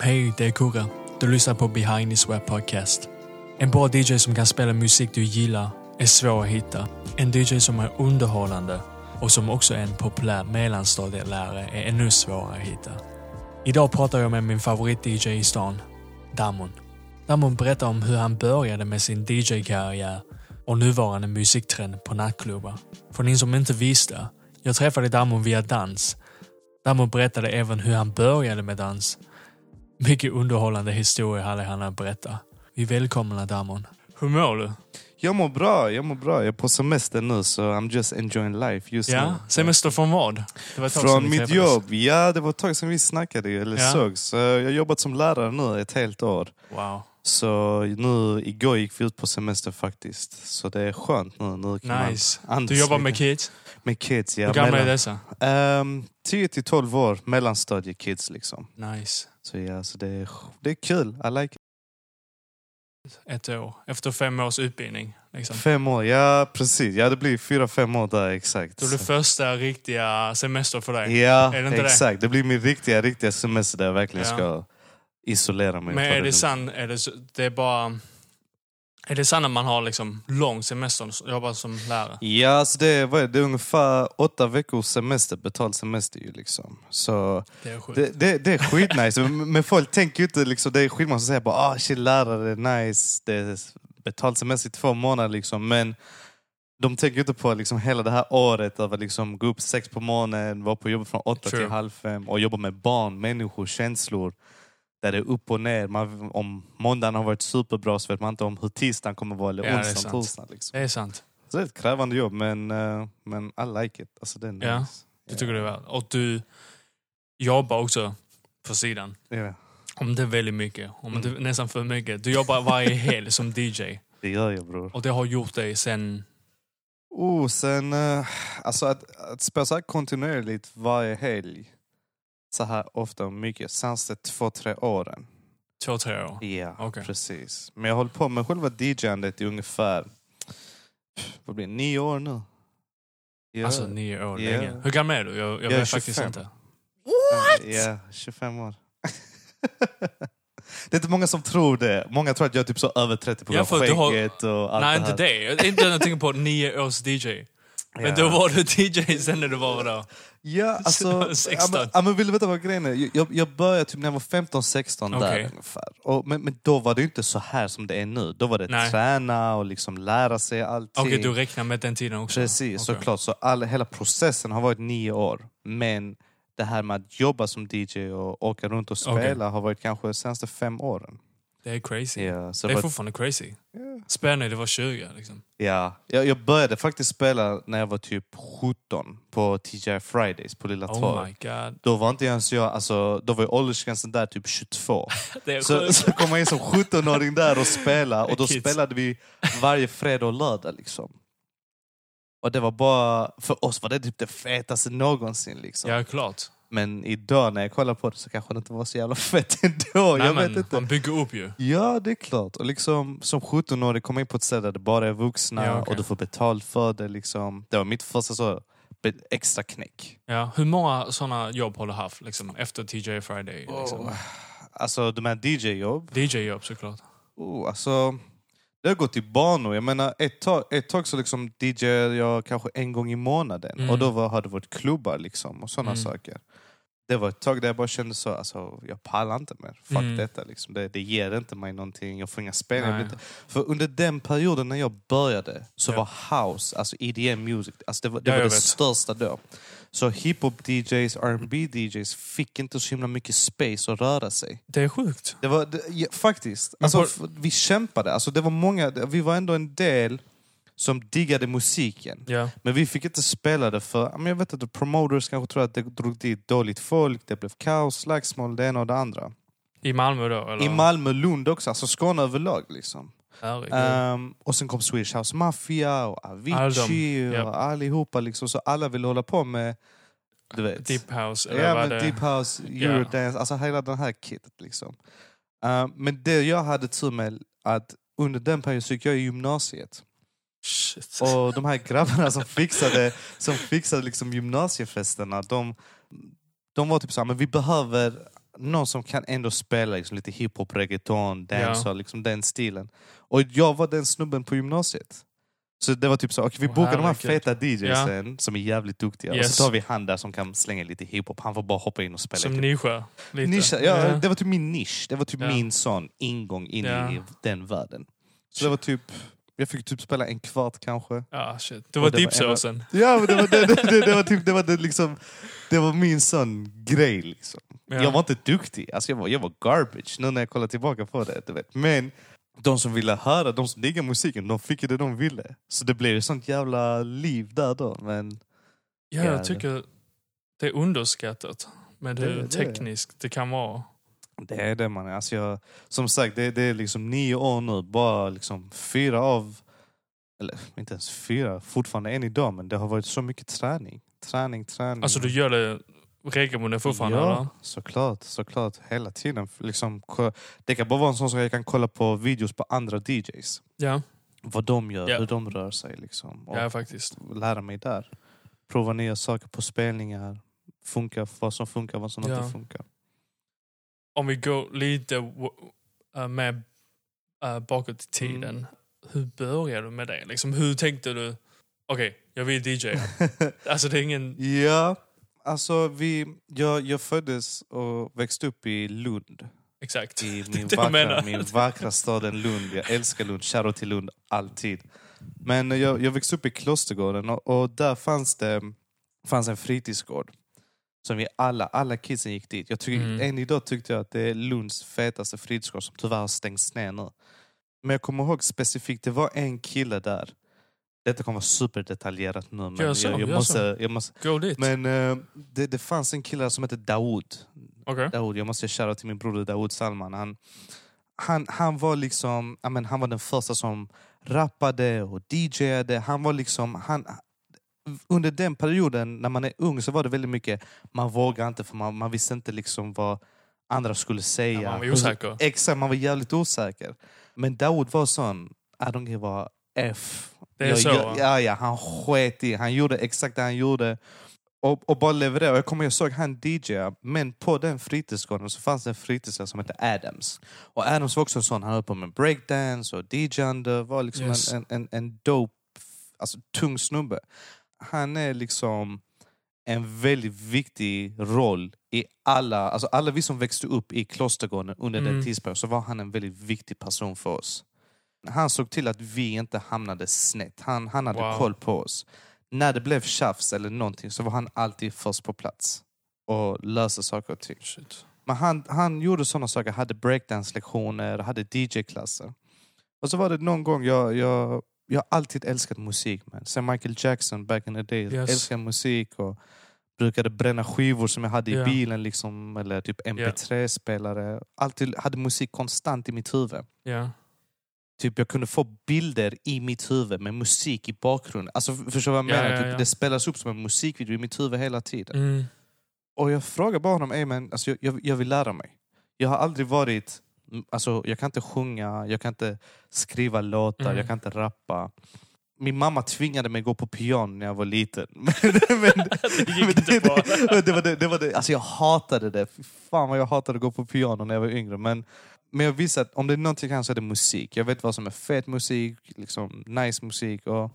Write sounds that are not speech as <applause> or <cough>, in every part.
Hej, det är Kurre. Du lyssnar på Behind this Web Podcast. En bra DJ som kan spela musik du gillar är svår att hitta. En DJ som är underhållande och som också är en populär mellanstadielärare är ännu svårare att hitta. Idag pratar jag med min favorit-DJ i stan, Damon. Damon berättar om hur han började med sin DJ-karriär och nuvarande musiktrend på nattklubbar. För ni som inte visste, jag träffade Damon via dans. Damon berättade även hur han började med dans. Mycket underhållande historia hade han att berätta. Vi välkomnar Damon. Hur mår du? Jag mår bra, jag mår bra. Jag är på semester nu så I'm just enjoying life just Ja, nu. semester från vad? Från mitt jobb. Ja, det var ett tag sedan vi snackade eller Ja. sågs. Jag har jobbat som lärare nu ett helt år. Wow. Så nu, igår gick vi ut på semester faktiskt. Så det är skönt nu. nu kan Nice. man Du jobbar med kids? Med kids. Ja, Hur gamla är dessa? Ehm, 10 till 12 år, mellanstadiekids liksom. Nice. Så ja, så det är, det är kul. I like it. Ett år. Efter fem års utbildning. Liksom. Fem år, ja precis. Ja, det blir fyra, fem år där exakt. Det Så- första riktiga semester för dig. Ja, det inte det? exakt. Det? blir min riktiga, riktiga semester där jag verkligen Ja. ska isolera mig. Men är det lugnt. sant? Är det, det är bara... Är det sant att man har liksom lång semester och jobbar som lärare? Ja, alltså det, är, vad är det, det är ungefär åtta veckors semester, betald semester ju liksom. Så Det är sjukt. det, det, det är skitnice. Men- folk tänker ju inte, liksom, det är skitmånga som säger bara ah shit lärare, nice, det är betald semester i två månader liksom. Men de tänker ju inte på liksom hela det här året av att liksom gå upp sex på morgonen, vara på jobbet från åtta True. till halv fem och jobba med barn, människor, känslor. Där det är upp och ner. Man, om måndagen har varit superbra så vet man inte om hur tisdagen kommer vara eller Ja, det är onsdagen, sant. torsdagen. Liksom. Det är sant. Så det är ett krävande jobb men, eh, men I like it. Alltså det är nice. Ja, Du tycker det är värt. Och du jobbar också på sidan. Ja, Om det är väldigt mycket. Om Mm. det är nästan för mycket. Du jobbar varje <laughs> helg som DJ. det gör jag bror. Och det har gjort dig sen... Oh, sen, eh, alltså att, att spela så här kontinuerligt varje helg, så här ofta och mycket, senaste två, tre åren. Två, tre år. Ja, Okej. precis. Men jag har hållit på med själva DJ-andet i ungefär, vad blir det, nio år nu. Ja. Alltså nio år Ja. länge. Hur gammal är du? Jag, jag Jag är vet faktiskt 25. inte. Ja, 25 år. <laughs> det är inte många som tror det. Många tror att jag är typ så över 30 på grund av skägget och allt Nej, det inte här. det. Jag- Inte när jag tänker på nio års DJ. Men Ja. då var du DJ sen när du var då? Ja, <laughs> alltså... 16. Ja, men, vill du veta vad grejen är? Jag, jag började typ när jag var 15-16 där Okej. ungefär. Och, men, men då var det inte så här som det är nu. Då var det Nej. träna och liksom lära sig allting. Okej, du räknar med den tiden också? Precis, Okej. såklart. Så all, hela processen har varit nio år. Men det här med att jobba som DJ och åka runt och spela har varit kanske de senaste fem åren. Det är crazy. Ja, så Det är var- fortfarande crazy. Ja. Spelade när du var 20 liksom. Ja, jag, jag började faktiskt spela när jag var typ 17 på TGI Fridays på Lilla. Oh my god. Då var inte ens jag, alltså, då var åldersgränsen där typ 22. <laughs> Det är Så, så kom jag in som 17-åring där och spelade <laughs> och då Kids. spelade vi varje fredag och lördag. Liksom. Och det var bara, för oss var det typ det fetaste någonsin. Liksom. Ja, klart. Men idag när jag kollar på det så kanske det inte var så jävla fett <laughs> ändå. Nej, jag vet inte. Man bygger upp ju. Ja, det är klart. Och liksom, som 17-åring komma in på ett ställe där det bara är vuxna Ja, okej. och du får betalt för det. Liksom. Det var mitt första så, extra knäck. Ja. Hur många sådana jobb har du haft liksom, efter TJ Friday? Liksom? Oh. Alltså de här DJ-jobb. DJ-jobb såklart. Oh, alltså, det har gått i banor. Jag menar, ett tag, ett tag så liksom DJ jag kanske en gång i månaden. Mm. Och då var, hade det varit klubbar liksom, och sådana Mm. saker. Det var ett tag där jag bara kände så, alltså, jag pallar inte mer. Fuck Mm. detta. Liksom. Det, det ger inte mig någonting, jag får inga spelningar. För under den perioden när jag började så Ja. var house, alltså EDM music, alltså det var det, Ja, var det största då. Så hiphop-DJs, R&B DJs fick inte så himla mycket space att röra sig. Det är sjukt. Det var, det, ja, faktiskt. Alltså, f- vi kämpade. Alltså, det var många, vi var ändå en del som diggade musiken. Ja. Men vi fick inte spela det för, jag vet inte, promoters kanske tror att det drog dit dåligt folk, det blev kaos, slagsmål, det ena och det andra. I Malmö då? Eller? I Malmö, Lund också, alltså Skåne överlag. Liksom. Ehm, och sen kom Swedish House Mafia och Avicii All och allihopa. Liksom, så alla ville hålla på med, du vet. Deep House? Eller Ja, men det... deep house, eurodance, alltså hela den här kittet. Liksom. Uh, men det jag hade tur med, att under den perioden så gick jag i gymnasiet. Shit. Och de här grabbarna som fixade, som fixade liksom gymnasiefesterna, de, de var typ såhär, men vi behöver någon som kan ändå spela liksom, lite hiphop, reggaeton, dancehall, liksom den stilen. Och jag var den snubben på gymnasiet. Så det var typ så, okay, vi bokar de här feta DJsen som är jävligt duktiga. Och Yes. så tar vi han där som kan slänga lite hiphop. Han får bara hoppa in och spela. Som typ. nischa. Lite. Nischa, ja, Det var typ min nisch. Det var typ Ja. min sån ingång in Ja. i den världen. Så det var typ, jag fick typ spela en kvart kanske. Ja, shit. Det var dipsåsen. Ja, men det var, det, det, det, det var typ, det var det liksom, det var min sån grej liksom. Ja. Jag var inte duktig, alltså jag, var, jag var garbage nu när jag kollar tillbaka på det. Du vet. Men de som ville höra, de som diggar musiken, de fick ju det de ville. Så det blev ett sånt jävla liv där då. Men Ja, Ja, jag tycker det är underskattat. Men hur tekniskt det kan vara. Det är det man är. Alltså jag, som sagt, det, det är liksom nio år nu. Bara liksom fyra av, eller inte ens fyra, fortfarande än idag. Men det har varit så mycket träning. Träning, träning. Alltså du gör det regelbundet fortfarande ja, eller? såklart, såklart. Hela tiden. Liksom, det kan bara vara en sån sak jag kan kolla på videos på andra DJs. Ja, Vad de gör, Ja. hur de rör sig. Liksom, och ja faktiskt. lära mig där. Prova nya saker på spelningar. Funka, vad som funkar, vad som Ja. inte funkar. Om vi går lite uh, med uh, bakåt i tiden. Mm. Hur började du med det? Liksom, hur tänkte du? Okej, jag vill DJ. <laughs> alltså det är ingen... Ja, alltså vi, jag, jag föddes och växte upp i Lund. Exakt. I <laughs> min, vackra, min vackra staden Lund. Jag älskar Lund. Shoutout till Lund, alltid. Men jag, jag växte upp i Klostergården och, och där fanns det fanns en fritidsgård. Som vi alla, alla kidsen gick dit. Jag tycker, Mm. Än idag tyckte jag att det är Lunds fetaste fritidsgård som tyvärr har stängts ner nu. Men jag kommer ihåg specifikt, det var en kille där. Detta kommer vara superdetaljerat nu. Men Gör så, jag, jag, gör måste, jag måste, Gå dit. men eh, det, det fanns en kille som hette Daoud. Okej. Daoud, jag måste köra till min broder Daoud Salman. Han, han, han var liksom, men han var den första som rappade och DJade. Han var liksom, han, under den perioden när man är ung så var det väldigt mycket, man vågade inte för man, man visste inte liksom vad andra skulle säga. Ja, man var osäker. Exakt, man var jävligt osäker. Men Daoud var sån, I don't give a F. Det är Jag- så, jag-? Ja, ja, han sket i. Han gjorde exakt det han gjorde. Och, och bara levererade. Jag kommer jag såg han DJ, men på den fritidsgården så fanns det en fritidsgård som hette Adams. Och Adams var också en sån, han höll på med breakdance och DJande, var liksom Yes. en, en, en dope, alltså tung snubbe. Han är liksom en väldigt viktig roll i alla, alltså alla vi som växte upp i Klostergården under Mm. den tidsperioden så var han en väldigt viktig person för oss. Han såg till att vi inte hamnade snett. Han, han hade Wow. koll på oss. När det blev tjafs eller någonting så var han alltid först på plats och löste saker och ting. Shit. Men han, han gjorde sådana saker, hade breakdance-lektioner, hade DJ-klasser. Och så var det någon gång, jag, jag, jag har alltid älskat musik. Man. Sen Michael Jackson back in the days. Yes. Älskade musik och brukade bränna skivor som jag hade i Ja. bilen. Liksom, eller typ MP3-spelare. Alltid hade musik konstant i mitt huvud. Ja. Typ jag kunde få bilder i mitt huvud med musik i bakgrunden. Alltså, förstår du vad jag Ja, menar? ja, Typ, ja. Det spelas upp som en musikvideo i mitt huvud hela tiden. Mm. Och jag frågar bara honom, "Ey, men, alltså, jag, jag, jag vill lära mig. Jag har aldrig varit, alltså, jag kan inte sjunga, jag kan inte skriva låtar, Mm. jag kan inte rappa. Min mamma tvingade mig gå på piano när jag var liten. <laughs> Men, men, <laughs> Det gick men inte bra. <laughs> det, det, var det, det var det. Alltså jag hatade det. Fy fan vad jag hatade att gå på piano när jag var yngre. Men, men jag visste att om det är någonting jag kan så är det musik. Jag vet vad som är fet musik, liksom nice musik. Och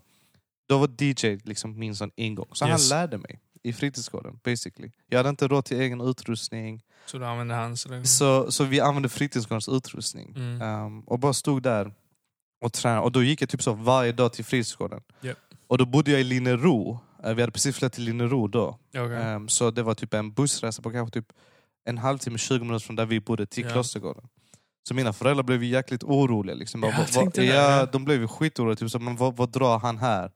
då var DJ liksom min sån ingång. Så Yes. han lärde mig i fritidsgården basically. Jag hade inte råd till egen utrustning. Så du använde hans? Eller? Så, så vi använde fritidsgårdens utrustning. Mm. Um, och bara stod där och tränade. Och då gick jag typ så varje dag till fritidsgården. Japp. Och då bodde jag i Linnero. Eh, Vi hade precis flyttat till Linnero då. Okej. Ehm, så det var typ en bussresa på kanske typ en halvtimme, 20 minuter från där vi bodde till Ja. Klostergården. Så mina föräldrar blev jäkligt oroliga. Liksom. Ja, Bara, ja, de blev skitoroliga. Typ, så, men vad, vad drar han här?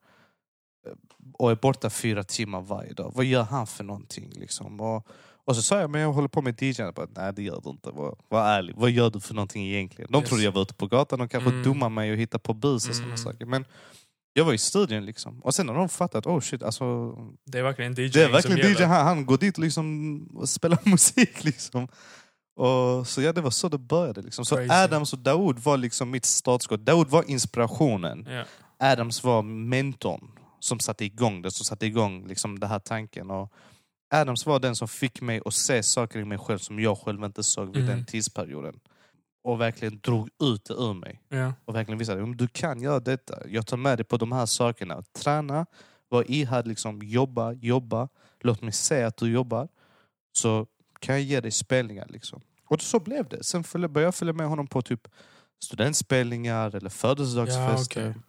Och är borta fyra timmar varje dag. Vad gör han för någonting? Liksom? Och, och så sa jag, men jag håller på med DJ. Bara, Nej det gör du inte. Var, var ärlig. Vad gör du för någonting egentligen? De Yes. trodde jag var ute på gatan. De kanske Mm. domade mig och hittade på bus och sådana Mm. saker. Men jag var i studion liksom. Och sen har de fattat, oh shit, alltså Det är verkligen DJ det är verkligen DJ, han, han går dit och liksom och spelar <laughs> musik. Liksom. Och, så ja, det var så det började. Liksom. Så Crazy. Adams och Daoud var liksom mitt startskott. Daoud var inspirationen. Ja. Adams var mentorn som satte igång det, som satte igång liksom, den här tanken. Och Adams var den som fick mig att se saker i mig själv som jag själv inte såg vid Mhm. den tidsperioden. Och verkligen drog ut det ur mig. Ja. Och verkligen visade att du kan göra detta. Jag tar med dig på de här sakerna. Träna, var ihärdig, liksom, jobba, jobba. Låt mig se att du jobbar. Så kan jag ge dig spelningar. Liksom. Och så blev det. Sen började jag följa med honom på typ studentspelningar eller födelsedagsfester. Ja, okej.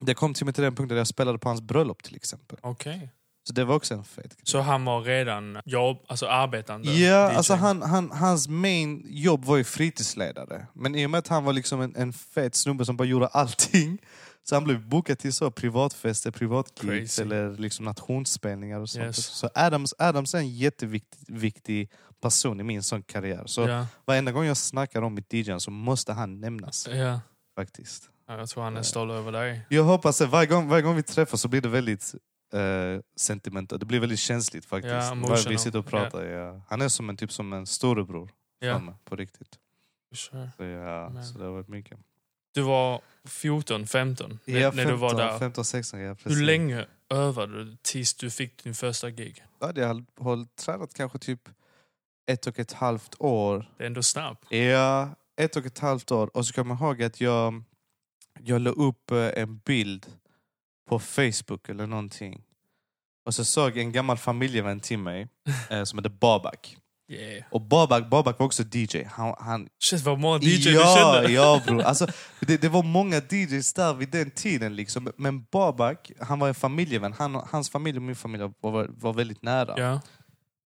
Det kom till mig till den punkten där jag spelade på hans bröllop till exempel. Okej. Så det var också en fet grej. Så han var redan jobb, alltså arbetande Ja, DJ? alltså han, han, hans main jobb var ju fritidsledare. Men i och med att han var liksom en, en fet snubbe som bara gjorde allting. Så han blev bokad till så privatfester, privatgigs eller liksom nationsspelningar och sånt. Yes. Så Adams, Adams är en jätteviktig viktig person i min sån karriär. Så Ja, varenda gång jag snackar om mitt DJ så måste han nämnas ja. faktiskt. Ja, Jag tror han är stolt över dig. Jag hoppas att varje gång, varje gång vi träffas så blir det väldigt eh, sentimentalt. Det blir väldigt känsligt faktiskt. Ja, Varje vi sitter och pratar. Ja. Han är som en, typ som en storebror Ja, mig, på riktigt. sure. Så, ja, Men- så det har varit mycket. Du var 14, 15 när, Ja, när du var där. 15, 16, ja, precis. Hur länge övade du tills du fick din första gig? Ja, jag hållit, tränat kanske typ ett och ett halvt år. Det är ändå snabbt. Ja, ett och ett halvt år. Och så kan man ihåg att jag, jag la upp eh, en bild på Facebook eller någonting. Och så såg en gammal familjevän till mig <laughs> eh, som hette Babak. Yeah. Och Babak, Babak var också DJ. Han, han, Shit vad många DJ du ja, kände. ja bror. <laughs> Alltså, det, det var många DJs där vid den tiden. Liksom. Men Babak, han var en familjevän. Han, hans familj och min familj var, var väldigt nära. Ja.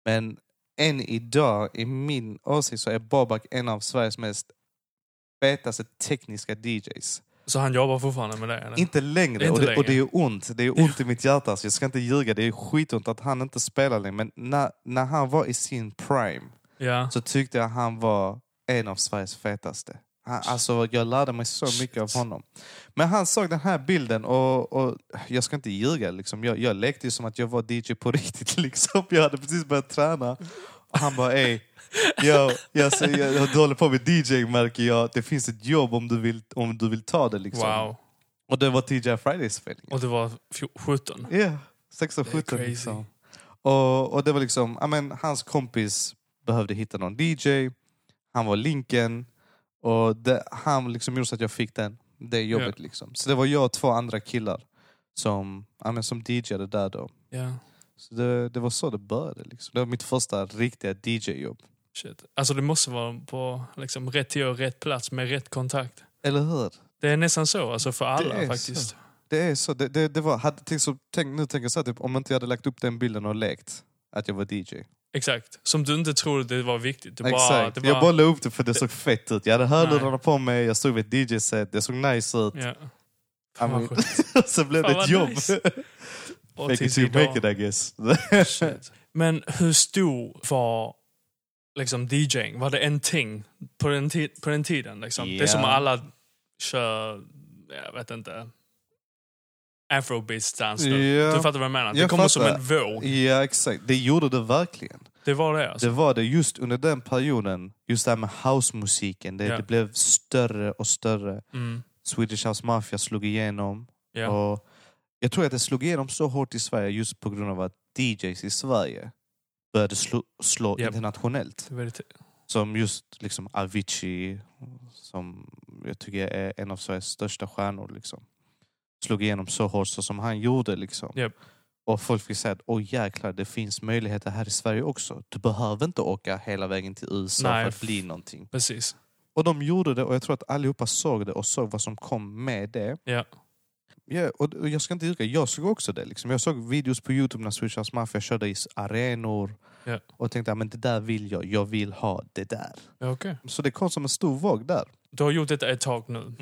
Men än idag, i min åsikt, så är Babak en av Sveriges mest fetaste tekniska DJs. Så han jobbar fortfarande med det? Eller? Inte längre, Inte och, det, och det längre. är ont. Det är ont i mitt hjärta. Alltså. Jag ska inte ljuga, det är skitont att han inte spelar längre. Men när, när han var i sin prime Ja. så tyckte jag han var en av Sveriges fetaste. Han, alltså, jag lärde mig så mycket av honom. Men han såg den här bilden och, och jag ska inte ljuga. Liksom. Jag, jag lekte ju som att jag var DJ på <laughs> riktigt. Liksom. Jag hade precis börjat träna. Och han bara ey, yo, jag, jag, jag, du håller på med DJ märker jag. Det finns ett jobb om du vill, om du vill ta det. Liksom. Wow. Och det var TJ Fridays spelning. Och du var fjo- 17? Ja, 16, Det är 17 crazy. liksom. Och, och det var liksom, ja, men, hans kompis behövde hitta någon DJ. Han var linken. Och det, han liksom gjorde så att jag fick den, det jobbet. Liksom. Så det var jag och två andra killar som, ja, men, som DJade där då. Ja. Så det, det var så det började. Liksom. Det var mitt första riktiga DJ-jobb. Shit. Alltså det måste vara på liksom, rätt tid och rätt plats med rätt kontakt. Eller hur? Det är nästan så, alltså för alla faktiskt. så. Det är så. Det, det, det var, hade, tänk, så, tänk, nu tänker jag så här, typ, om inte jag hade lagt upp den bilden och lekt att jag var DJ. Exakt. Som du inte trodde det var viktigt. Det bara, Exakt. det var, Jag bara la upp det för det såg fett ut. Jag hade hörlurarna på mig, jag stod vid ett DJ-set, det såg nice ut. Ja. I mean, <laughs> så blev det ett jobb. nice. <laughs> Fake it till you make it I guess. <laughs> Men hur stor var liksom DJing? Var det en ting på den, på den tiden? Liksom? Det är som alla kör, jag vet inte, afrobeats-dans nu. Ja. Du fattar vad jag menar? Det Jag kommer som en våg. ja, exakt. Det gjorde det verkligen. Det var det alltså? Det var det just under den perioden. Just det här med housemusiken. Det, Ja. det blev större och större. Mm. Swedish House Mafia slog igenom. Och jag tror att det slog igenom så hårt i Sverige just på grund av att DJs i Sverige började slå, slå Japp. internationellt. Som just liksom Avicii, som jag tycker är en av Sveriges största stjärnor. Liksom. Slog igenom så hårt så som han gjorde. Liksom. Japp. Och folk fick säga att åh jäklar, det finns möjligheter här i Sverige också. Du behöver inte åka hela vägen till USA Nej. för att bli någonting. Precis. Och de gjorde det och jag tror att allihopa såg det och såg vad som kom med det. Ja. Ja, och och jag ska inte ljuga, jag såg också det. Liksom. Jag såg videos på Youtube när Swedish House Mafia körde i arenor. Ja. Och tänkte att det där vill jag, jag vill ha det där. Ja, okej. Så det kom som en stor våg där. Du har gjort detta ett tag nu.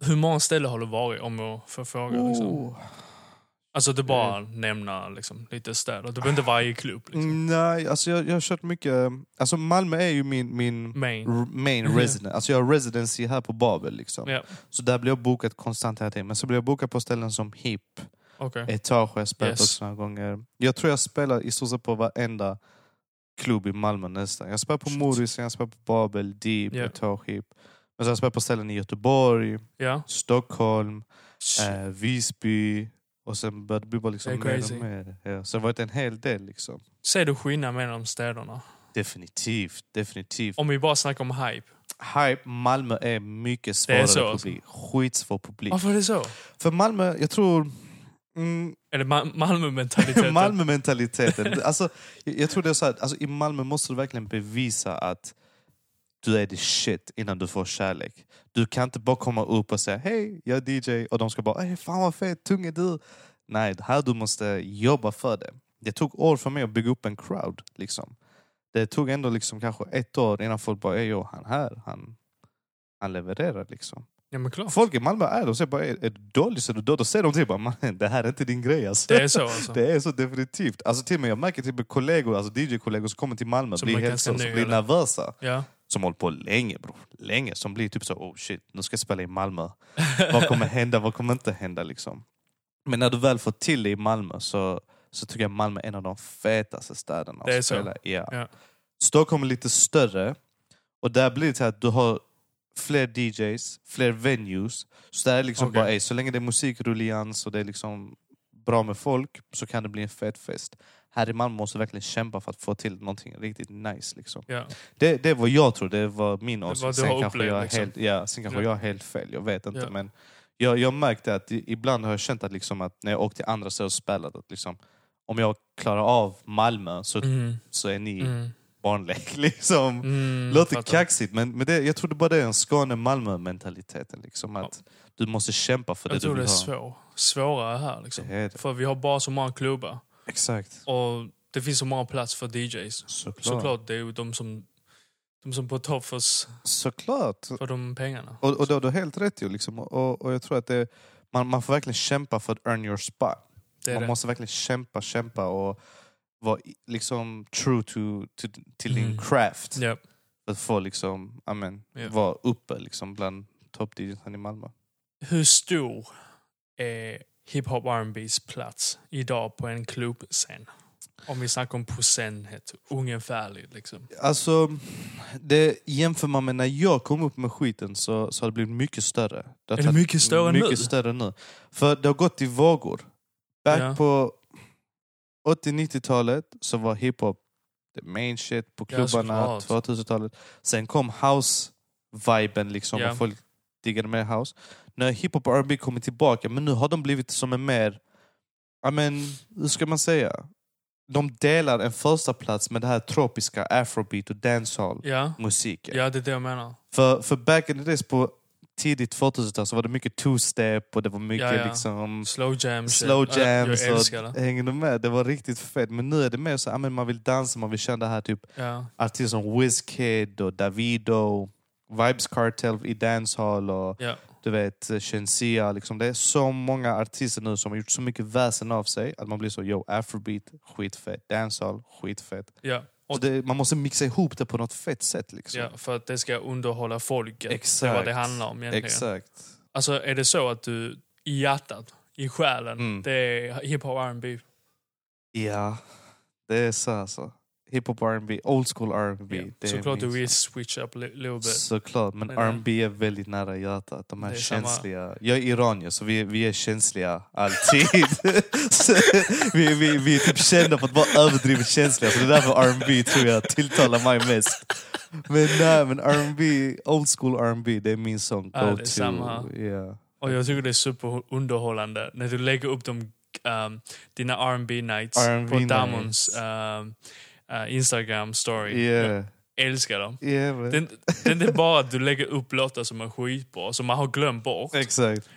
Hur många ställen har du varit om jag får fråga? Liksom? Oh. Alltså du bara nämna liksom, lite städer. Du behöver inte varje klubb. Liksom. Mm, Nej, alltså jag, jag har kört mycket... Alltså Malmö är ju min, min Main. main <laughs> Mhm. resident. Alltså jag har residency här på Babel. Liksom. Ja, Så där blir jag bokad konstant hela tiden. Men så blir jag bokad på ställen som HIP, okej. Etage har jag spelat Yes. också några gånger. Jag tror jag spelar i stort sett på varenda klubb i Malmö nästan. Jag spelar på Shit. Morris, jag spelar på Babel, Deep, Ja. Etage, HIP. Men så har jag spelat på ställen i Göteborg, Ja. Stockholm, eh, Visby Och sen började det bli bara liksom Det är mer och mer. Ja. Så det var en hel del liksom. Ser du skillnad mellan de städerna? Definitivt, definitivt. Om vi bara snackar om hype. Hype, Malmö är mycket Det är svårare så, alltså. publik. Skitsvår publik. Varför är det så? För Malmö, jag tror... Mm, Är det Ma- Malmö-mentaliteten? <laughs> Malmö-mentaliteten. alltså, jag, jag tror det är så här, alltså, i Malmö måste du verkligen bevisa att du är the shit innan du får kärlek. Du kan inte bara komma upp och säga hej, jag är DJ och de ska bara hej, fan vad fet, tung är du. Nej, här du måste jobba för det. Det tog år för mig att bygga upp en crowd. Liksom. Det tog ändå liksom kanske ett år innan folk bara, "Ey, jo, han här, han, han levererar liksom. Ja men klart. Folk i Malmö är de säger bara, är, är du dålig så är du dålig. Då säger de "Man, det här är inte din grej alltså. Det är så alltså. <laughs> Det är så definitivt. Alltså till och med jag märker med kollegor, alltså DJ-kollegor som kommer till Malmö Som blir helt så, blir nervösa. Ja. Som håller på länge bro. Länge. Som blir typ så, oh shit, nu ska jag spela i Malmö. vad kommer <laughs> hända, vad kommer inte hända liksom. Men när du väl får till det i Malmö så, så tycker jag Malmö är en av de fetaste städerna Det är att spela i. Ja. Ja. Stockholm är lite större. Och där blir det så att du har fler DJs, fler venues. Så där är liksom Okej. bara, ey, så länge det är musikruljans och det är liksom bra med folk så kan det bli en fet fest. Här i Malmö måste verkligen kämpa för att få till någonting riktigt nice. Liksom. Ja. Det, det är vad jag tror, det var min åsikt. Sen kanske jag liksom. helt, ja, sen kanske Ja. jag har helt fel, jag vet inte. Ja. Men jag, jag märkte att ibland har jag känt att, liksom att när jag åkt till andra städer och spelat, att liksom, om jag klarar av Malmö så, Mm. så är ni Mm. barnlek. <laughs> Liksom. Mm. Låter fattar. kaxigt, men, men det, jag tror det bara det är en Skåne-Malmö-mentaliteten. Liksom, att Du måste kämpa för det Jag du tror det vill är ha. svår. svårare här. Liksom. Det det. För vi har bara så många klubbar. Exakt. Och det finns så många plats för DJs. Såklart. Såklart, det är ju de som, de som på topp för, Såklart. för de pengarna. Och, och det har du helt rätt i. Liksom. Och, och jag tror att det, man, man får verkligen kämpa för att earn your spot. Det man det. måste verkligen kämpa, kämpa och vara liksom true to, to, till din Mm. craft. Ja. För att få liksom, amen, Ja. vara uppe liksom, bland top DJs i Malmö. Hur stor är hiphop R&Bs plats idag på en klubbscen? Om vi snackar om procenthet, ungefärligt. Liksom. Alltså, det jämför man med när jag kom upp med skiten så, så har det blivit mycket större. har Är det mycket större mycket nu? större nu. För det har gått i vågor. Back Ja. på 80-90-talet så var hiphop the main shit på Ja, klubbarna. såklart. 2000-talet. Sen kom house-viben liksom Ja. folk diggade mer house. När hiphop och R&B kommer tillbaka, men nu har de blivit som en mer, ja men hur ska man säga? De delar en första plats med det här tropiska afrobeat och dancehall Ja. musiken. ja, det är det jag menar. För, för back in the days på tidigt 2000-tal så var det mycket two-step och det var mycket Ja, ja. liksom Slow jam. shit. slow Ja, jams. Jag och, det. hänger du med? Det var riktigt fett. Men nu är det mer så att man vill dansa, man vill känna det här typ Ja. artister som Wizkid och Davido, Vibes Cartel i dancehall och Ja. du vet Shensia. Liksom. Det är så många artister nu som har gjort så mycket väsen av sig att man blir så yo, afrobeat, skitfett. Dancehall, skitfett. Ja. Och Och, det, man måste mixa ihop det på något fett sätt. Liksom. ja, för att det ska underhålla folket. Det är Exakt. vad det handlar om egentligen. Exakt. Alltså är det så att du i hjärtat, i själen, Mm. det är hiphop R&B? Ja, det är så alltså. Hiphop R&B, old school R&B. Ja. det Såklart du vill sak. switch up little bit. Såklart, men Men, eh, R&B är väldigt nära hjärtat. De här är samma- känsliga. Jag är iranier så vi, vi är känsliga alltid. <laughs> Vi, vi, vi är typ kända för att vara överdrivet känsliga. Så det är därför R&B tror jag tilltalar mig mest. Men nej, men R&B, old school R&B, det är min sång. Go to. samma. Yeah. Och jag tycker det är superunderhållande när du lägger upp de, um, dina R&B nights på nights. Damons um, uh, Instagram story. Yeah. Jag älskar dem. Yeah, man. Inte- det är bara att du lägger upp låtar som är skitbra, som man har glömt bort. Exakt.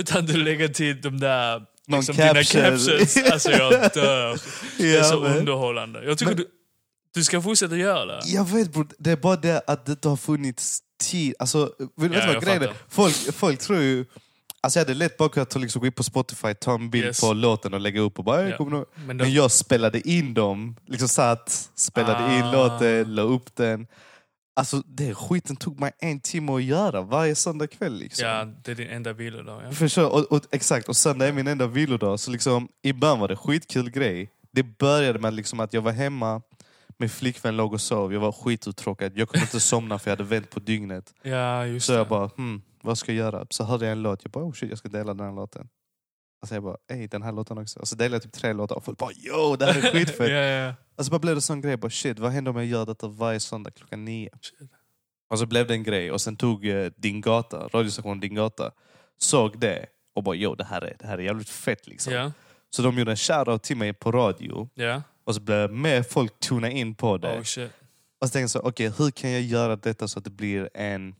Utan du lägger till de där Någon liksom, dina caption. captions. <laughs> Alltså jag dör. Det är så man. underhållande. Jag tycker Men- du, du ska fortsätta göra det. Jag vet bror, det är bara det att det inte har funnits tid. Alltså, vet du Ja, vad grejen är? Folk, folk tror ju... Alltså jag hade lätt bara kunnat liksom, gå in på Spotify, ta en bild Yes. på låten och lägga upp och bara Ja. ja. kommer du... Men då, Men jag spelade in dem, liksom satt, spelade in Ah. låten, la upp den. Alltså det skiten tog mig en timme att göra varje söndag kväll. Liksom. ja, det är din enda vilodag. Ja. Förstår, och, och, exakt, och söndag är min enda vilodag. Så liksom, i början var det skitkul grej. Det började med liksom att jag var hemma, min flickvän låg och sov, jag var skituttråkad. Jag kunde inte <laughs> somna för jag hade vänt på dygnet. ja, just Så det. jag bara, hmm, vad ska jag göra? Så hörde jag en låt, jag bara, oh shit, jag ska dela den här låten. Och så jag bara, ey den här låten också. Och så delade jag typ tre låtar och folk bara yo, det här är <laughs> skitfett. ja, ja. Och så bara blev det sån grej, bara shit vad händer om jag gör detta varje söndag klockan nio? Shit. Och så blev det en grej och sen tog eh, Din Gata, radiostationen Din Gata, såg det och bara yo det här är, det här är jävligt fett liksom. Ja, Så de gjorde en shoutout till mig på radio ja. och så blev mer folk tuna in på det. Oh. Och så tänkte jag så, okej hur kan jag göra detta så att det blir en,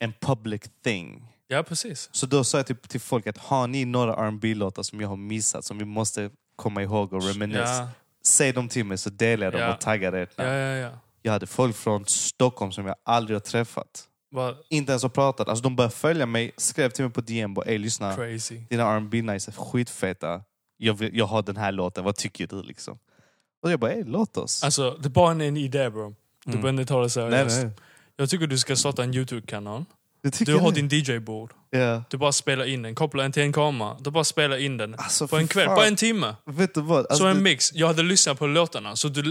en public thing? Ja, precis. Så då sa jag till, till folk att har ni några rb låtar som jag har missat som vi måste komma ihåg och reminisce? Ja, Säg dem till mig så delar jag dem Ja. och taggar ert ja, namn. ja. ja. Jag hade folk från Stockholm som jag aldrig har träffat. Vad Inte ens har pratat. Alltså de började följa mig, skrev till mig på DM bara ey lyssna, crazy. dina R&B nice är skitfeta. Jag, vill, jag har den här låten, vad tycker du liksom? Och jag bara ey låt oss. Alltså, det är bara en idé bro. Du Mm. behöver inte ta det nej, seriöst. nej. Jag tycker du ska starta en YouTube-kanal. Du har det. din DJ-bord. Ja. Du bara spelar in den, kopplar den till en kamera. Du bara spelar in den. Alltså, På en kväll, fan. bara en timme. Vet du vad? Alltså, så en det- mix. Jag hade lyssnat på låtarna. Så du,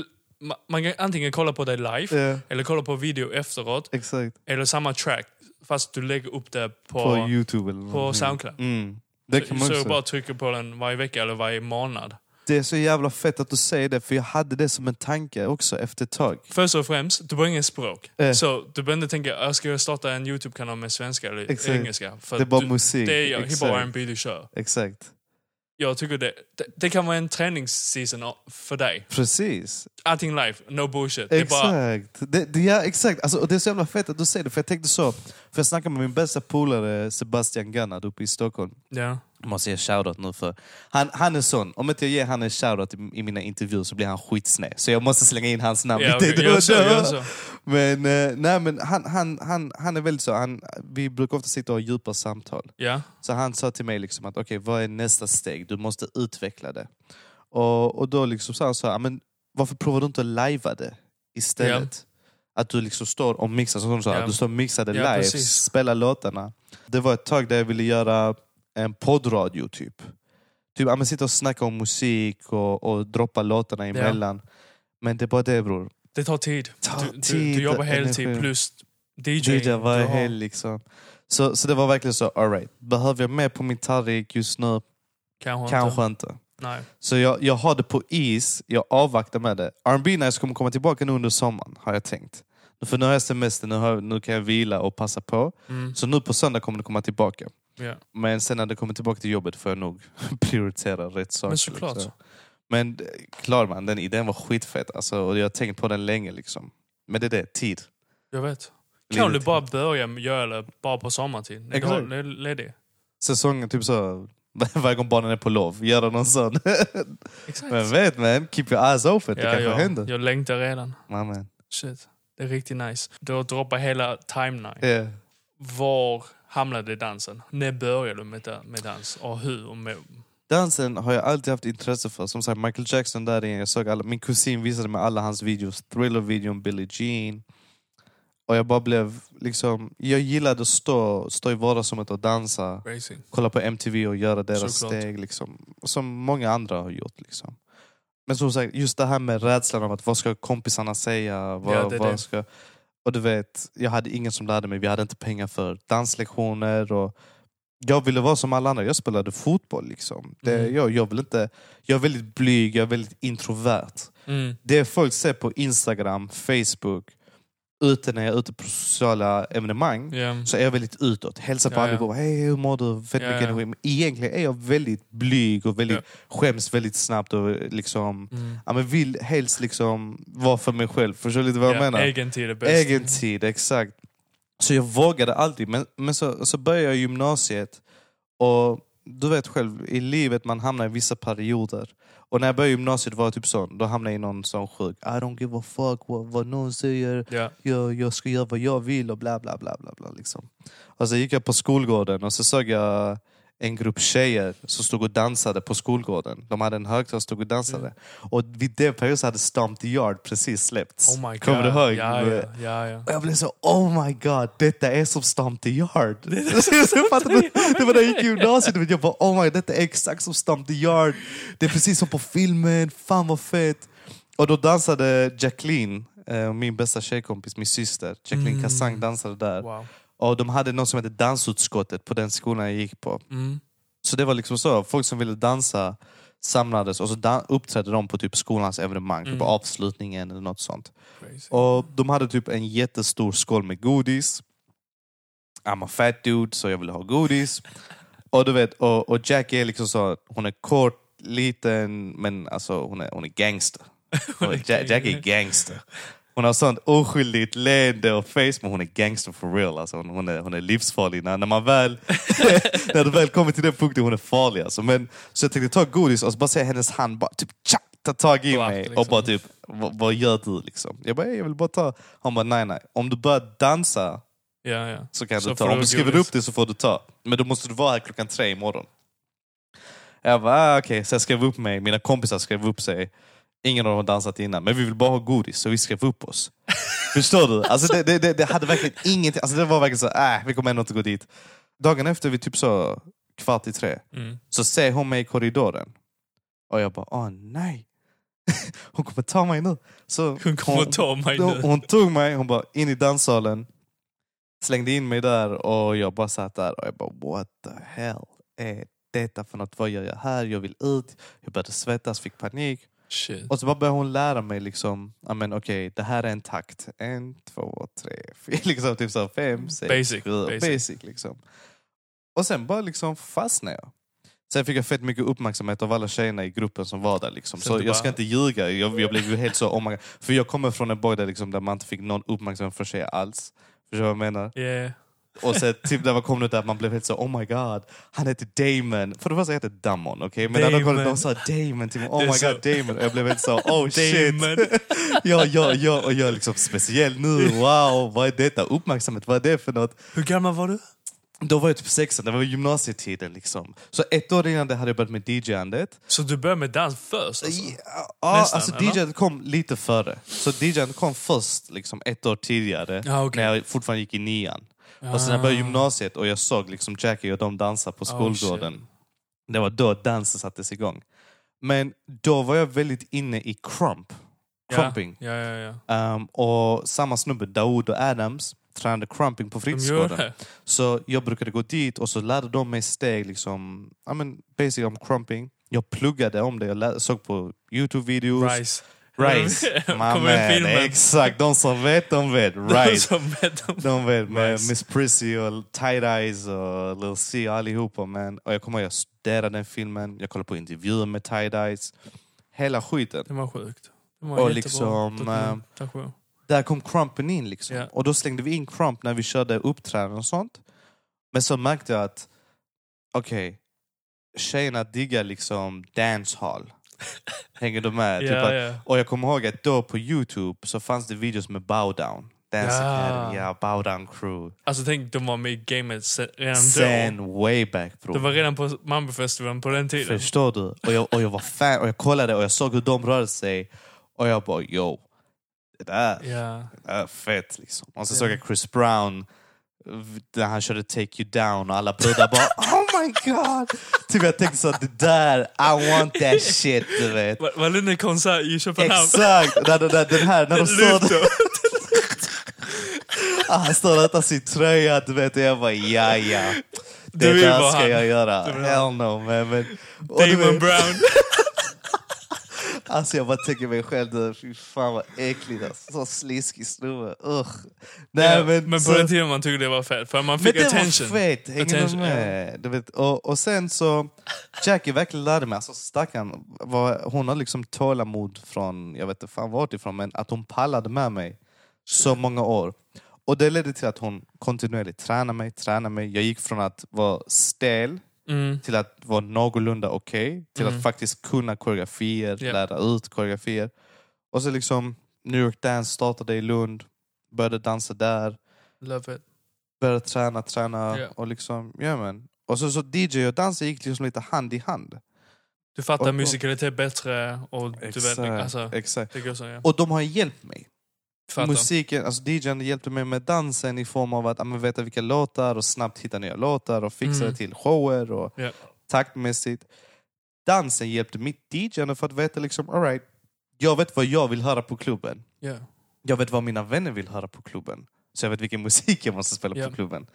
ma- man kan antingen kolla på det live, Ja, eller kolla på video efteråt, exakt. eller samma track. Fast du lägger upp det på, På, Youtube eller på. Soundcloud. Mm. Det så också. jag bara trycker på den varje vecka eller varje månad. Det är så jävla fett att du säger det, för jag hade det som en tanke också efter ett tag. Först och främst, du behöver ingen språk. Eh. Så du behöver inte tänka, jag ska jag starta en YouTube-kanal med svenska eller Exakt. engelska? För Det är bara du, musik. Det är hiphop R&B du kör. Exakt. Jag tycker det, det, det kan vara en träningsseason för dig. Precis. Allting live, no bullshit. Det är bara, Exakt. Det, det, ja, exakt. Alltså, och det är så jävla fett att du säger det, för jag tänkte så. För jag snackade med min bästa polare Sebastian Gannad uppe i Stockholm. ja. Måste ge shoutout nu för han, han är sån, om inte jag ger han en shoutout i, i mina intervjuer så blir han skitsned. Så jag måste slänga in hans namn Ja, lite då och då. Men, eh, nej, men han, han, han, han är väldigt så, han, vi brukar ofta sitta och ha djupa samtal. Ja, Så han sa till mig liksom att okej, vad är nästa steg? Du måste utveckla det. Och, och då liksom sa han så här, men varför provar du inte att lajva det istället? Att du liksom står och mixar, som du sa, Ja. du står och mixar det Ja, live, precis. spelar låtarna. Det var ett tag där jag ville göra en poddradio typ. Typ ja, men sitta och snacka om musik och, och droppa låtarna emellan. Men det är bara det bror. det tar tid. Tar Du, du, tid, du jobbar heltid energi. plus DJ. DJ varje du helg liksom. Så, så det var verkligen så, alright, behöver jag mer på min tallrik just nu? Kanske, Kanske inte. inte. Nej. Så jag, jag har det på is, jag avvaktar med det. R&B Nice kommer komma tillbaka nu under sommaren, har jag tänkt. För nu har jag semester, nu, har, nu kan jag vila och passa på. Mm. Så nu på söndag kommer det komma tillbaka. Ja. Men sen när det kommer tillbaka till jobbet får jag nog <laughs> prioritera rätt saker. Men såklart. liksom. Men eh, klar man, den idén var skitfett. Alltså, och jag har tänkt på den länge. Liksom. Men det är det, tid. Jag vet. Kan du bara börja göra det bara på sommartid? När du Exakt. har le- ledig. Säsongen, typ så, <laughs> varje gång barnen är på lov, göra någon sån. <laughs> Exakt. Men vet man, keep your eyes open, det ja, kanske jag, händer. jag längtar redan. Amen. Shit. Det är riktigt nice. Du har droppat hela timeline. Yeah. Var hamnade dansen? När började du med, med dans? Och hur? Och med, Dansen har jag alltid haft intresse för. Som sagt, Michael Jackson där igen. Jag såg alla, min kusin visade mig alla hans videos. Thriller-videon, Billie Jean. Och jag bara blev liksom... Jag gillade att stå, stå i vardagsrummet och dansa. racing. Kolla på MTV och göra deras Såklart. steg. Liksom. Som många andra har gjort. Liksom. Men som sagt, just det här med rädslan av att vad ska kompisarna säga? Vad, Ja, det vad det. Ska... Och du vet, jag hade ingen som lärde mig. Vi hade inte pengar för danslektioner. Och jag ville vara som alla andra. Jag spelade fotboll. Liksom. Det, Mm. jag, jag, vill inte, jag är väldigt blyg, jag är väldigt introvert. Mm. Det folk ser på Instagram, Facebook, ute när jag är ute på sociala evenemang Ja. så är jag väldigt utåt. Hälsar på Ja, ja. allihopa. Hej, hur mår du? Fett Ja, mycket ja. energi. Men egentligen är jag väldigt blyg och väldigt, skäms väldigt snabbt. Och liksom, Mm. ja, men vill helst liksom vara för mig själv. Förstår du lite vad jag Ja, menar? egen tid är bäst. Egen tid, exakt. Så jag vågade alltid. Men, men så, så började jag gymnasiet. Och du vet själv, i livet man hamnar i vissa perioder. Och när jag började gymnasiet var jag typ sån. Då hamnade jag i någon sån sjuk, I don't give a fuck vad, vad någon säger Ja. jag, jag ska göra vad jag vill och bla bla bla. bla, bla liksom. Och så gick jag på skolgården och så såg jag en grupp tjejer som stod och dansade på skolgården. De hade en högtalare och stod och dansade. Mm. Och vid det perioden så hade Stomp the Yard precis släppts. Oh. Kommer du ihåg? Ja, ja, ja, ja. Och jag blev så, oh my god, detta är som Stomp the Yard. Det <laughs> var när jag gick i gymnasiet, jag bara oh my god, detta är exakt som Stomp the Yard. Det är precis som på filmen, fan vad fett. Och då dansade Jacqueline, eh, min bästa tjejkompis, min syster. Jacqueline Mm. Kassang dansade där. Wow. Och de hade något som hette dansutskottet på den skolan jag gick på. Mm. Så det var liksom så, folk som ville dansa samlades och så uppträdde de på typ skolans evenemang, typ Mm. avslutningen eller något sånt. Crazy. Och de hade typ en jättestor skål med godis. I'm a fat dude, så jag vill ha godis. <laughs> Och du vet, och, och Jackie är liksom så, hon är kort, liten, men alltså hon är, hon är gangster. <laughs> Jackie är gangster. Hon har sånt oskyldigt leende och face, men hon är gangster for real. Alltså hon, hon, är, hon är livsfarlig. När, när man väl <laughs> när det väl kommer till den punkten, hon är farlig. Alltså. Men, så jag tänkte ta godis och bara se hennes hand bara typ tja, ta tag i mig liksom. och bara typ, vad, gör du liksom? Jag bara, "Hey, jag vill bara ta. Hon bara, nej nej. Om du börjar dansa Ja, ja. så kan Så du ta. du Om du skriver godis. upp det så får du ta. Men då måste du vara här klockan tre imorgon. Jag bara, ah, okej. Så jag skrev upp mig. Mina kompisar skrev upp sig. Ingen av dem har dansat innan. Men vi vill bara ha godis, så vi skrev upp oss. Förstår du? Alltså det, det, det, hade verkligen ingenting. Alltså det var verkligen så, äh, vi kommer ändå inte gå dit. Dagen efter, vi typ så kvart i tre, Mm. så ser hon mig i korridoren. Och jag bara, åh nej. <laughs> hon kommer ta mig nu. Så Hon kommer att ta mig hon, nu. hon tog mig, hon bara in i danssalen, slängde in mig där och jag bara satt där och jag bara what the hell är detta för något? Vad gör jag här? Jag vill ut. Jag började svettas, fick panik. Shit. Och så bara började hon lära mig liksom, men okej, det här är en takt. En, två, tre, fyra, <laughs> liksom typ så fem, sex, Basic, sju, basic. basic liksom. Och sen bara liksom fastnade jag. Sen fick jag fett mycket uppmärksamhet av alla tjejerna i gruppen som var där. Liksom. Så Så jag ska bara- inte ljuga, jag, jag blev ju helt så, oh my God. För jag kommer från en boy där, liksom, där man inte fick någon uppmärksamhet från tjejer alls. Förstår du vad jag menar? Yeah. Och sen typ när man kom ut där, man blev helt så oh my god, han heter Damon. För det första heter Damon, okej? Men när de ut, de sa Damon till mig, oh my så- god Damon. Och jag blev helt så oh shit. Damon. <laughs> ja, ja, ja, och jag är liksom speciell nu, wow, vad är detta? Uppmärksamhet, vad är det för något? Hur gammal var du? Då var jag typ 16, det var gymnasietiden liksom. Så ett år innan det hade jag börjat med DJ-andet. Så du började med dans först? Alltså? Ja, Nästan, alltså eller? DJ kom lite före. Så DJ kom först liksom ett år tidigare, Ja, okej. när jag fortfarande gick i nian. Och sen när jag började gymnasiet och jag såg liksom Jackie och de dansa på Oh, skolgården. det var då dansen sattes igång. Men då var jag väldigt inne i crump. Crumping. Ja, ja, ja. Um, och samma snubbe, Daoud och Adams, tränade crumping på fritidsgården. Så jag brukade gå dit och så lärde de mig steg, liksom, I mean, basic om crumping. Jag pluggade om det, jag såg på Youtube-videos. Rice. <laughs> <laughs> Rice. My Kommer man, i filmen. exakt, de som vet, de vet. De Rice. som vet De vet med Rice. Miss Prissy och Tight Eyes och Lil C allihopa. Man. Och jag kommer ihåg jag studerade den filmen, jag kollade på intervjuer med Tight Eyes. Hela skiten. Det var sjukt. Det var Och liksom, dokumentation. Där kom crumpen in liksom. Ja. Och då slängde vi in crump när vi körde uppträdanden och sånt. Men så märkte jag att, okej, tjejerna diggar liksom dancehall. <laughs> Hänger du med? Typ Ja, att- ja. Och jag kommer ihåg att då på Youtube så fanns det videos med Bow Down. Dance Ja. Academy, ja, Bow Down Crew. Alltså tänk, de var med i gamet redan Sen då. way back bro. Det var redan på Mambofestivalen på den tiden. Förstår du? Och jag, och jag var fan och jag kollade och jag såg hur de rörde sig. Och jag bara yo, det där, Ja. det där är fett liksom. Och så såg jag Chris Brown när han körde Take You Down och alla brudar bara <laughs> oh my god. Typ jag tänkte så att det där, I want that shit du vet. Var, var det en konsert i Köpenhamn? Exakt! När, när, den här, när de står Luto. <laughs> Ah, han står och äter sin tröja, du vet. Och jag bara, ja, ja. Det där ska han. jag göra. Hell no, man. Men, Damon Brown. <laughs> Alltså jag bara tänker mig själv, du, fy fan vad äckligt. Alltså. Så sliskig snubbe. Usch. Nej, Ja, men, men så, på den tiden man tyckte det var fett, för man men fick det attention. var fett, hänger du med? Du vet, och, och sen så, Jackie verkligen lärde mig, alltså stackarn, vad- hon har liksom tålamod från, jag vet inte fan vart ifrån, men att hon pallade med mig så många år. Och det ledde till att hon kontinuerligt tränade mig, tränade mig. Jag gick från att vara stel Mm. till att vara någorlunda okej, till Mm. att faktiskt kunna koreografier, Ja. lära ut koreografier. Och så liksom New York Dance startade i Lund, började dansa där, Love it. började träna, träna Ja. och liksom, ja men. Och så, så DJ och dans gick liksom lite hand i hand. Du fattar Och- och- musikalitet bättre och du vet, alltså, exakt. så ja. Och de har hjälpt mig. Fattar. Musiken, alltså DJn hjälpte mig med dansen i form av att ja, men veta vilka låtar och snabbt hitta nya låtar och fixa Mm. det till shower och Ja. taktmässigt. Dansen hjälpte mitt DJande för att veta liksom, all right, jag vet vad jag vill höra på klubben. Ja. Jag vet vad mina vänner vill höra på klubben. Så jag vet vilken <laughs> musik jag måste spela Ja. på klubben.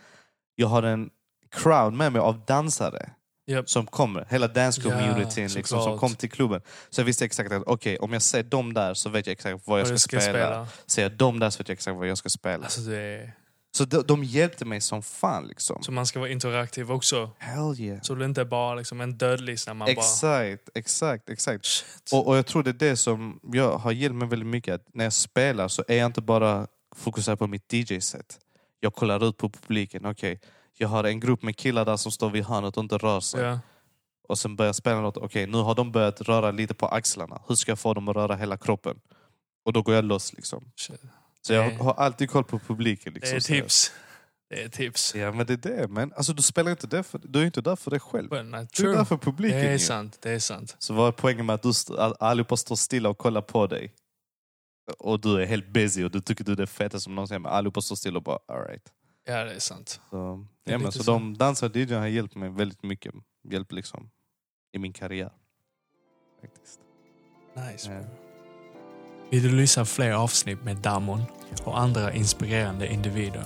Jag har en crowd med mig av dansare. Japp. som kommer. Hela dance Ja, liksom, som kom till klubben. Så jag visste exakt att okej, om jag ser dem där så vet jag exakt vad jag Och ska, du spela. Ser jag dem där så vet jag exakt vad jag ska spela. Alltså det. Så de, de hjälpte mig som fan liksom. Så man ska vara interaktiv också. Hell yeah. Så det inte bara liksom en dödlist när man bara... Exakt, exakt, exakt. Shit. Och, och jag tror det är det som jag har hjälpt mig väldigt mycket. Att när jag spelar så är jag inte bara fokuserad på mitt DJ-set. Jag kollar ut på publiken. Okej, jag har en grupp med killar där som står vid hörnet och inte rör sig. Ja. Och sen börjar jag spela något. Okej, nu har de börjat röra lite på axlarna. Hur ska jag få dem att röra hela kroppen? Och då går jag loss liksom. Shit. Så jag har alltid koll på publiken. Det Liksom, är Så- tips. Det är tips. Ja men det är det. Men alltså, du spelar inte det för, du är inte där för dig själv. Not Du är där för publiken. Det är ju. sant. Det är sant. Så vad är poängen med att du allihopa står stilla och kollar på dig? Och du är helt busy och du tycker du är det feta som någonsin men allihopa står stilla och bara alright. Ja, det är sant. Så, Det är ja, men, så så. de dansar DJ har hjälpt mig väldigt mycket. Hjälpt liksom i min karriär. Faktiskt. Nice. Ja. bro. Vill du lyssna fler avsnitt med Damon och andra inspirerande individer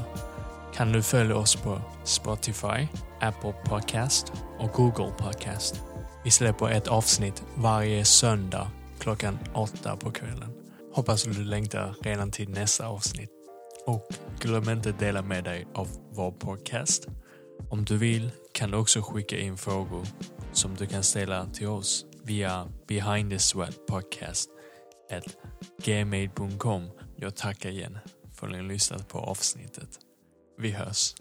kan du följa oss på Spotify, Apple Podcast och Google Podcast. Vi släpper ett avsnitt varje söndag klockan åtta på kvällen. Hoppas du längtar redan till nästa avsnitt. Och glöm inte dela med dig av vår podcast. Om du vill kan du också skicka in frågor som du kan ställa till oss via behind the sweat podcast at gmail.com. Jag tackar igen för att ni har lyssnat på avsnittet. Vi hörs.